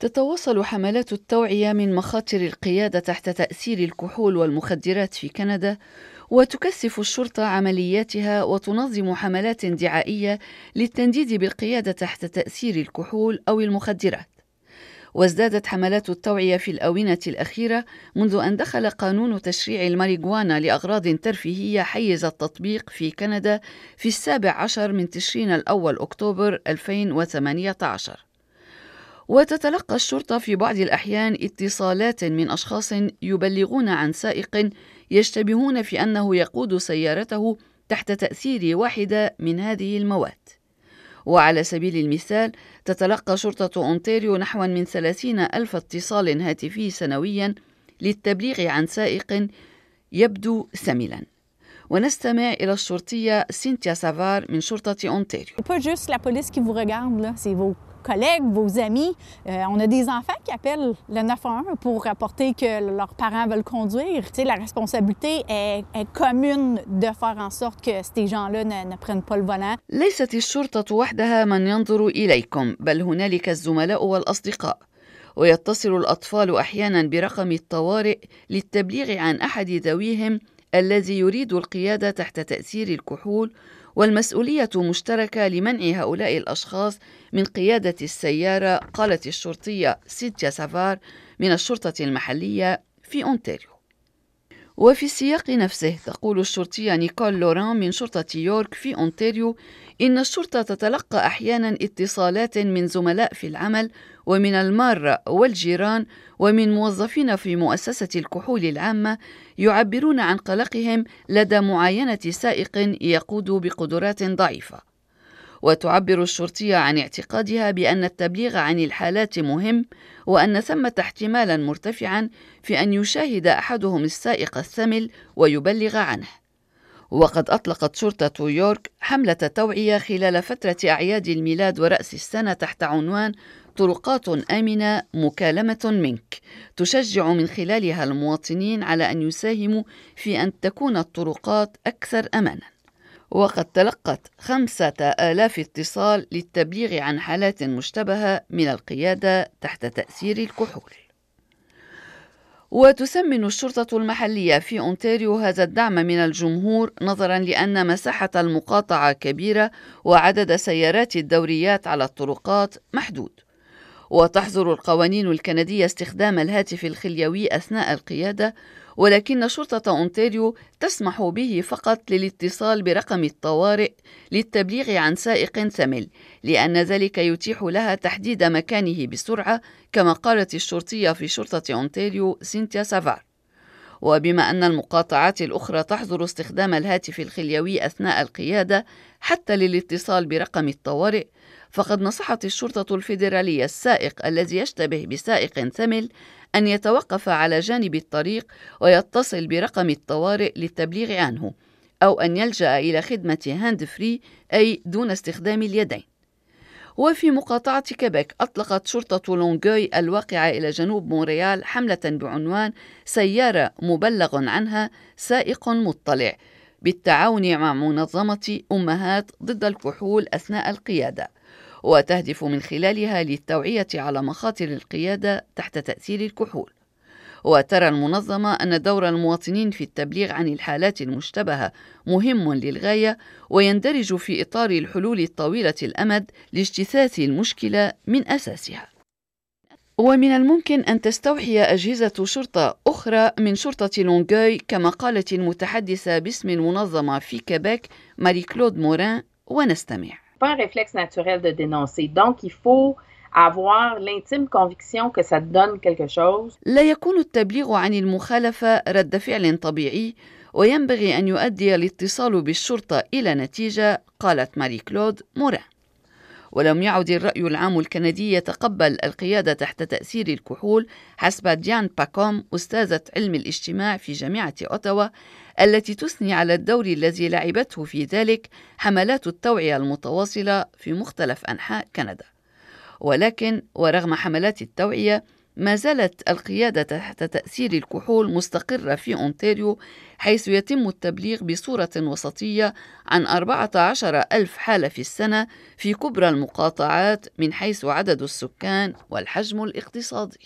تتواصل حملات التوعية من مخاطر القيادة تحت تأثير الكحول والمخدرات في كندا وتكثف الشرطة عملياتها وتنظم حملات دعائية للتنديد بالقيادة تحت تأثير الكحول أو المخدرات. وازدادت حملات التوعية في الآونة الأخيرة منذ أن دخل قانون تشريع الماريجوانا لأغراض ترفيهية حيز التطبيق في كندا في السابع عشر من تشرين الأول أكتوبر 2018 وتتلقى الشرطة في بعض الأحيان اتصالات من أشخاص يبلغون عن سائق يشتبهون في أنه يقود سيارته تحت تأثير واحدة من هذه المواد. وعلى سبيل المثال تتلقى شرطة أونتاريو نحو من ثلاثين ألف اتصال هاتفي سنويا للتبليغ عن سائق يبدو سملا ونستمع إلى الشرطية سينتيا سافار من شرطة أونتاريو. Collègues, vos amis. Euh, on a des enfants qui appellent le 911 pour rapporter que leurs parents veulent conduire. Tu sais, la responsabilité est, est, commune de faire en sorte que ces gens-là ne, ne prennent pas le volant. ليست الشرطة وحدها من ينظر إليكم بل هنالك الزملاء والأصدقاء ويتصل الأطفال أحيانا برقم الطوارئ للتبليغ عن أحد ذويهم الذي يريد القيادة تحت تأثير الكحول والمسؤولية مشتركة لمنع هؤلاء الأشخاص من قيادة السيارة قالت الشرطية سيديا سافار من الشرطة المحلية في أونتاريو. وفي السياق نفسه تقول الشرطية نيكول لوران من شرطة يورك في أونتاريو إن الشرطة تتلقى أحيانا اتصالات من زملاء في العمل ومن المارة والجيران ومن موظفين في مؤسسة الكحول العامة يعبرون عن قلقهم لدى معاينة سائق يقود بقدرات ضعيفة. وتعبر الشرطية عن اعتقادها بأن التبليغ عن الحالات مهم وأن ثمة احتمالا مرتفعا في أن يشاهد أحدهم السائق الثمل ويبلغ عنه. وقد أطلقت شرطة يورك حملة توعية خلال فترة أعياد الميلاد ورأس السنة تحت عنوان طرقات آمنة مكالمة منك تشجع من خلالها المواطنين على أن يساهموا في أن تكون الطرقات أكثر أمانا وقد تلقت خمسة آلاف اتصال للتبليغ عن حالات مشتبهة من القيادة تحت تأثير الكحول. وتسمن الشرطة المحلية في أونتاريو هذا الدعم من الجمهور نظرا لأن مساحة المقاطعة كبيرة وعدد سيارات الدوريات على الطرقات محدود. وتحظر القوانين الكندية استخدام الهاتف الخليوي أثناء القيادة ولكن شرطة أونتاريو تسمح به فقط للاتصال برقم الطوارئ للتبليغ عن سائق ثمل لأن ذلك يتيح لها تحديد مكانه بسرعة كما قالت الشرطية في شرطة أونتاريو سينتيا سافار. وبما أن المقاطعات الأخرى تحظر استخدام الهاتف الخليوي أثناء القيادة حتى للاتصال برقم الطوارئ فقد نصحت الشرطة الفيدرالية السائق الذي يشتبه بسائق ثمل أن يتوقف على جانب الطريق ويتصل برقم الطوارئ للتبليغ عنه أو أن يلجأ إلى خدمة hands-free أي دون استخدام اليدين. وفي مقاطعة كيبيك أطلقت شرطة لونغوي الواقعة إلى جنوب مونريال حملة بعنوان سيارة مبلغ عنها سائق مطلع بالتعاون مع منظمة أمهات ضد الكحول أثناء القيادة وتهدف من خلالها للتوعية على مخاطر القيادة تحت تأثير الكحول. وترى المنظمة أن دور المواطنين في التبليغ عن الحالات المشتبهة مهم للغاية ويندرج في إطار الحلول الطويلة الأمد لاجتثاث المشكلة من أساسها. ومن الممكن أن تستوحي أجهزة شرطة أخرى من شرطة لونغوي كما قالت المتحدثة باسم المنظمة في كيبيك ماري كلود موران ونستمع. pas un réflexe naturel de dénoncer. Donc, il faut avoir l'intime conviction que ça donne quelque chose. لا يكون التبليغ عن المخالفة رد فعل طبيعي وينبغي أن يؤدي الاتصال بالشرطة إلى نتيجة قالت ماري كلود موران ولم يعد الرأي العام الكندي يتقبل القيادة تحت تأثير الكحول حسب ديان باكوم أستاذة علم الاجتماع في جامعة أوتاوا التي تثني على الدور الذي لعبته في ذلك حملات التوعية المتواصلة في مختلف أنحاء كندا ولكن ورغم حملات التوعية ما زالت القيادة تحت تأثير الكحول مستقرة في أونتاريو حيث يتم التبليغ بصورة وسطية عن 14 ألف حالة في السنة في كبرى المقاطعات من حيث عدد السكان والحجم الاقتصادي.